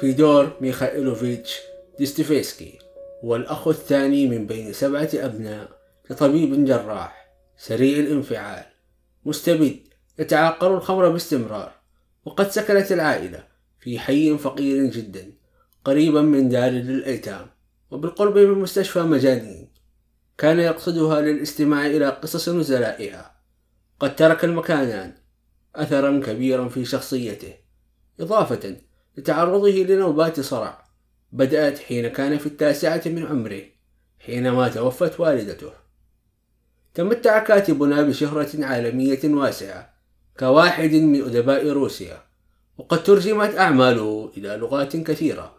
فيدور ميخائيلوفيتش ديستيفيسكي هو الأخ الثاني من بين سبعة أبناء لطبيب جراح سريع الانفعال مستبد يتعاقر الخمر باستمرار وقد سكنت العائلة في حي فقير جدا قريبا من دار للأيتام وبالقرب من مستشفى مجانين. كان يقصدها للاستماع إلى قصص نزلائها قد ترك المكانان أثرا كبيرا في شخصيته إضافة لتعرضه لنوبات صرع. بدأت حين كان في التاسعة من عمره حينما توفت والدته. تمتع كاتبنا بشهرة عالمية واسعة كواحد من أدباء روسيا. وقد ترجمت أعماله إلى لغات كثيرة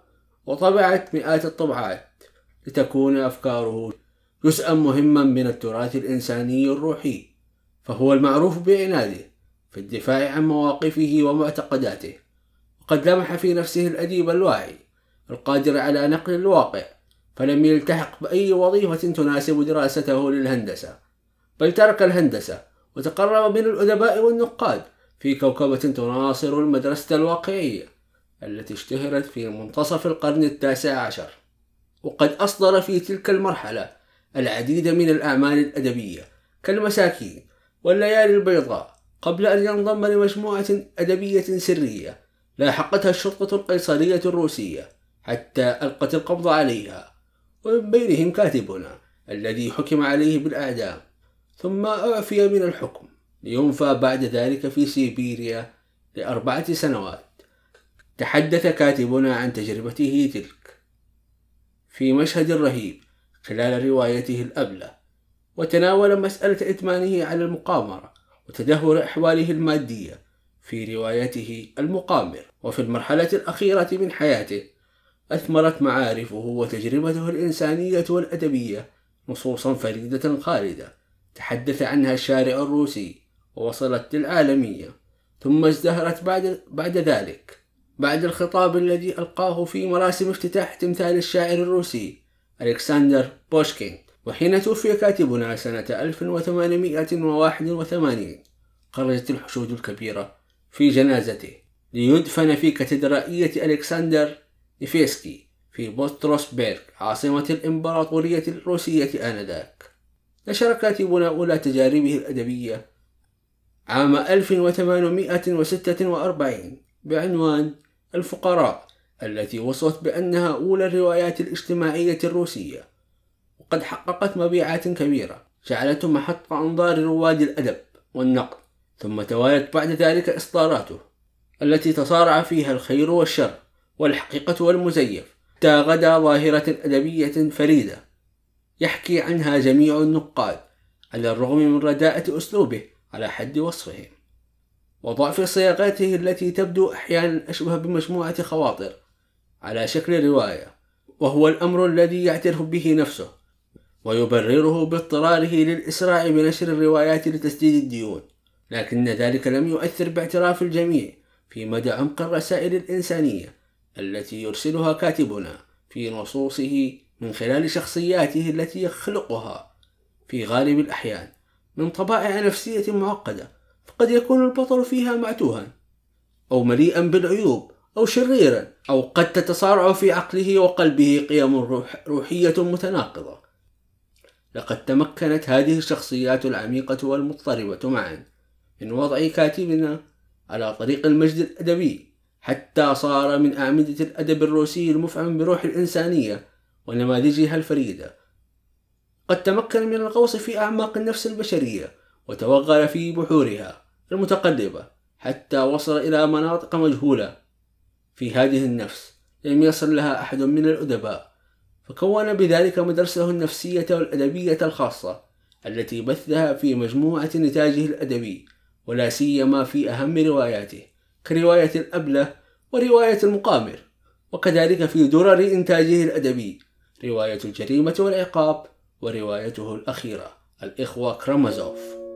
وطبعت مئات الطبعات لتكون أفكاره جزءا مهما من التراث الإنساني الروحي. فهو المعروف بعناده في الدفاع عن مواقفه ومعتقداته. وقد لمح في نفسه الأديب الواعي القادر على نقل الواقع فلم يلتحق بأي وظيفة تناسب دراسته للهندسة بل ترك الهندسة وتقرب من الأدباء والنقاد في كوكبة تناصر المدرسة الواقعية التي اشتهرت في منتصف القرن التاسع عشر. وقد أصدر في تلك المرحلة العديد من الأعمال الأدبية كالمساكين والليالي البيضاء قبل أن ينضم لمجموعة أدبية سرية لاحقتها الشرطة القيصرية الروسية حتى ألقت القبض عليها ومن بينهم كاتبنا الذي حكم عليه بالإعدام. ثم أعفي من الحكم لينفى بعد ذلك في سيبيريا لأربعة سنوات. تحدث كاتبنا عن تجربته تلك في مشهد رهيب خلال روايته الأبلة وتناول مسألة إدمانه على المقامرة وتدهور أحواله المادية. في روايته المقامر. وفي المرحلة الأخيرة من حياته أثمرت معارفه وتجربته الإنسانية والأدبية نصوصا فريدة خالدة. تحدث عنها الشارع الروسي ووصلت للعالمية ثم ازدهرت بعد, بعد ذلك. بعد الخطاب الذي ألقاه في مراسم افتتاح تمثال الشاعر الروسي ألكسندر بوشكين وحين توفي كاتبنا سنة 1881 خرجت الحشود الكبيرة في جنازته ليدفن في كاتدرائية ألكسندر نيفسكي في بطرسبيرغ عاصمة الإمبراطورية الروسية آنذاك. نشر كاتبنا أولى تجاربه الأدبية عام 1846 بعنوان الفقراء التي وصفت بأنها أولى الروايات الاجتماعية الروسية. وقد حققت مبيعات كبيرة جعلته محط أنظار رواد الأدب والنقد ثم توالت بعد ذلك إصداراته التي تصارع فيها الخير والشر والحقيقة والمزيف حتى غدا ظاهرة أدبية فريدة يحكي عنها جميع النقاد على الرغم من رداءة أسلوبه على حد وصفهم. وضعف صياغته التي تبدو أحيانا أشبه بمجموعة خواطر على شكل رواية وهو الأمر الذي يعترف به نفسه ويبرره باضطراره للإسراع بنشر الروايات لتسديد الديون. لكن ذلك لم يؤثر باعتراف الجميع في مدى عمق الرسائل الإنسانية التي يرسلها كاتبنا في نصوصه من خلال شخصياته التي يخلقها. في غالب الأحيان من طبائع نفسية معقدة فقد يكون البطل فيها معتوها أو مليئا بالعيوب أو شريرا أو قد تتصارع في عقله وقلبه قيم روح روحية متناقضة. لقد تمكنت هذه الشخصيات العميقة والمضطربة معا من وضع كاتبنا على طريق المجد الأدبي حتى صار من أعمدة الأدب الروسي المفعم بروح الإنسانية ونماذجها الفريدة. قد تمكن من الغوص في أعماق النفس البشرية وتوغل في بحورها المتقلبة حتى وصل إلى مناطق مجهولة في هذه النفس لم يصل لها أحد من الأدباء. فكون بذلك مدرسته النفسية والأدبية الخاصة التي بثها في مجموعة نتاجه الأدبي ولا سيما في أهم رواياته كرواية الأبلة ورواية المقامر وكذلك في درر إنتاجه الأدبي رواية الجريمة والعقاب وروايته الأخيرة الإخوة كرامازوف.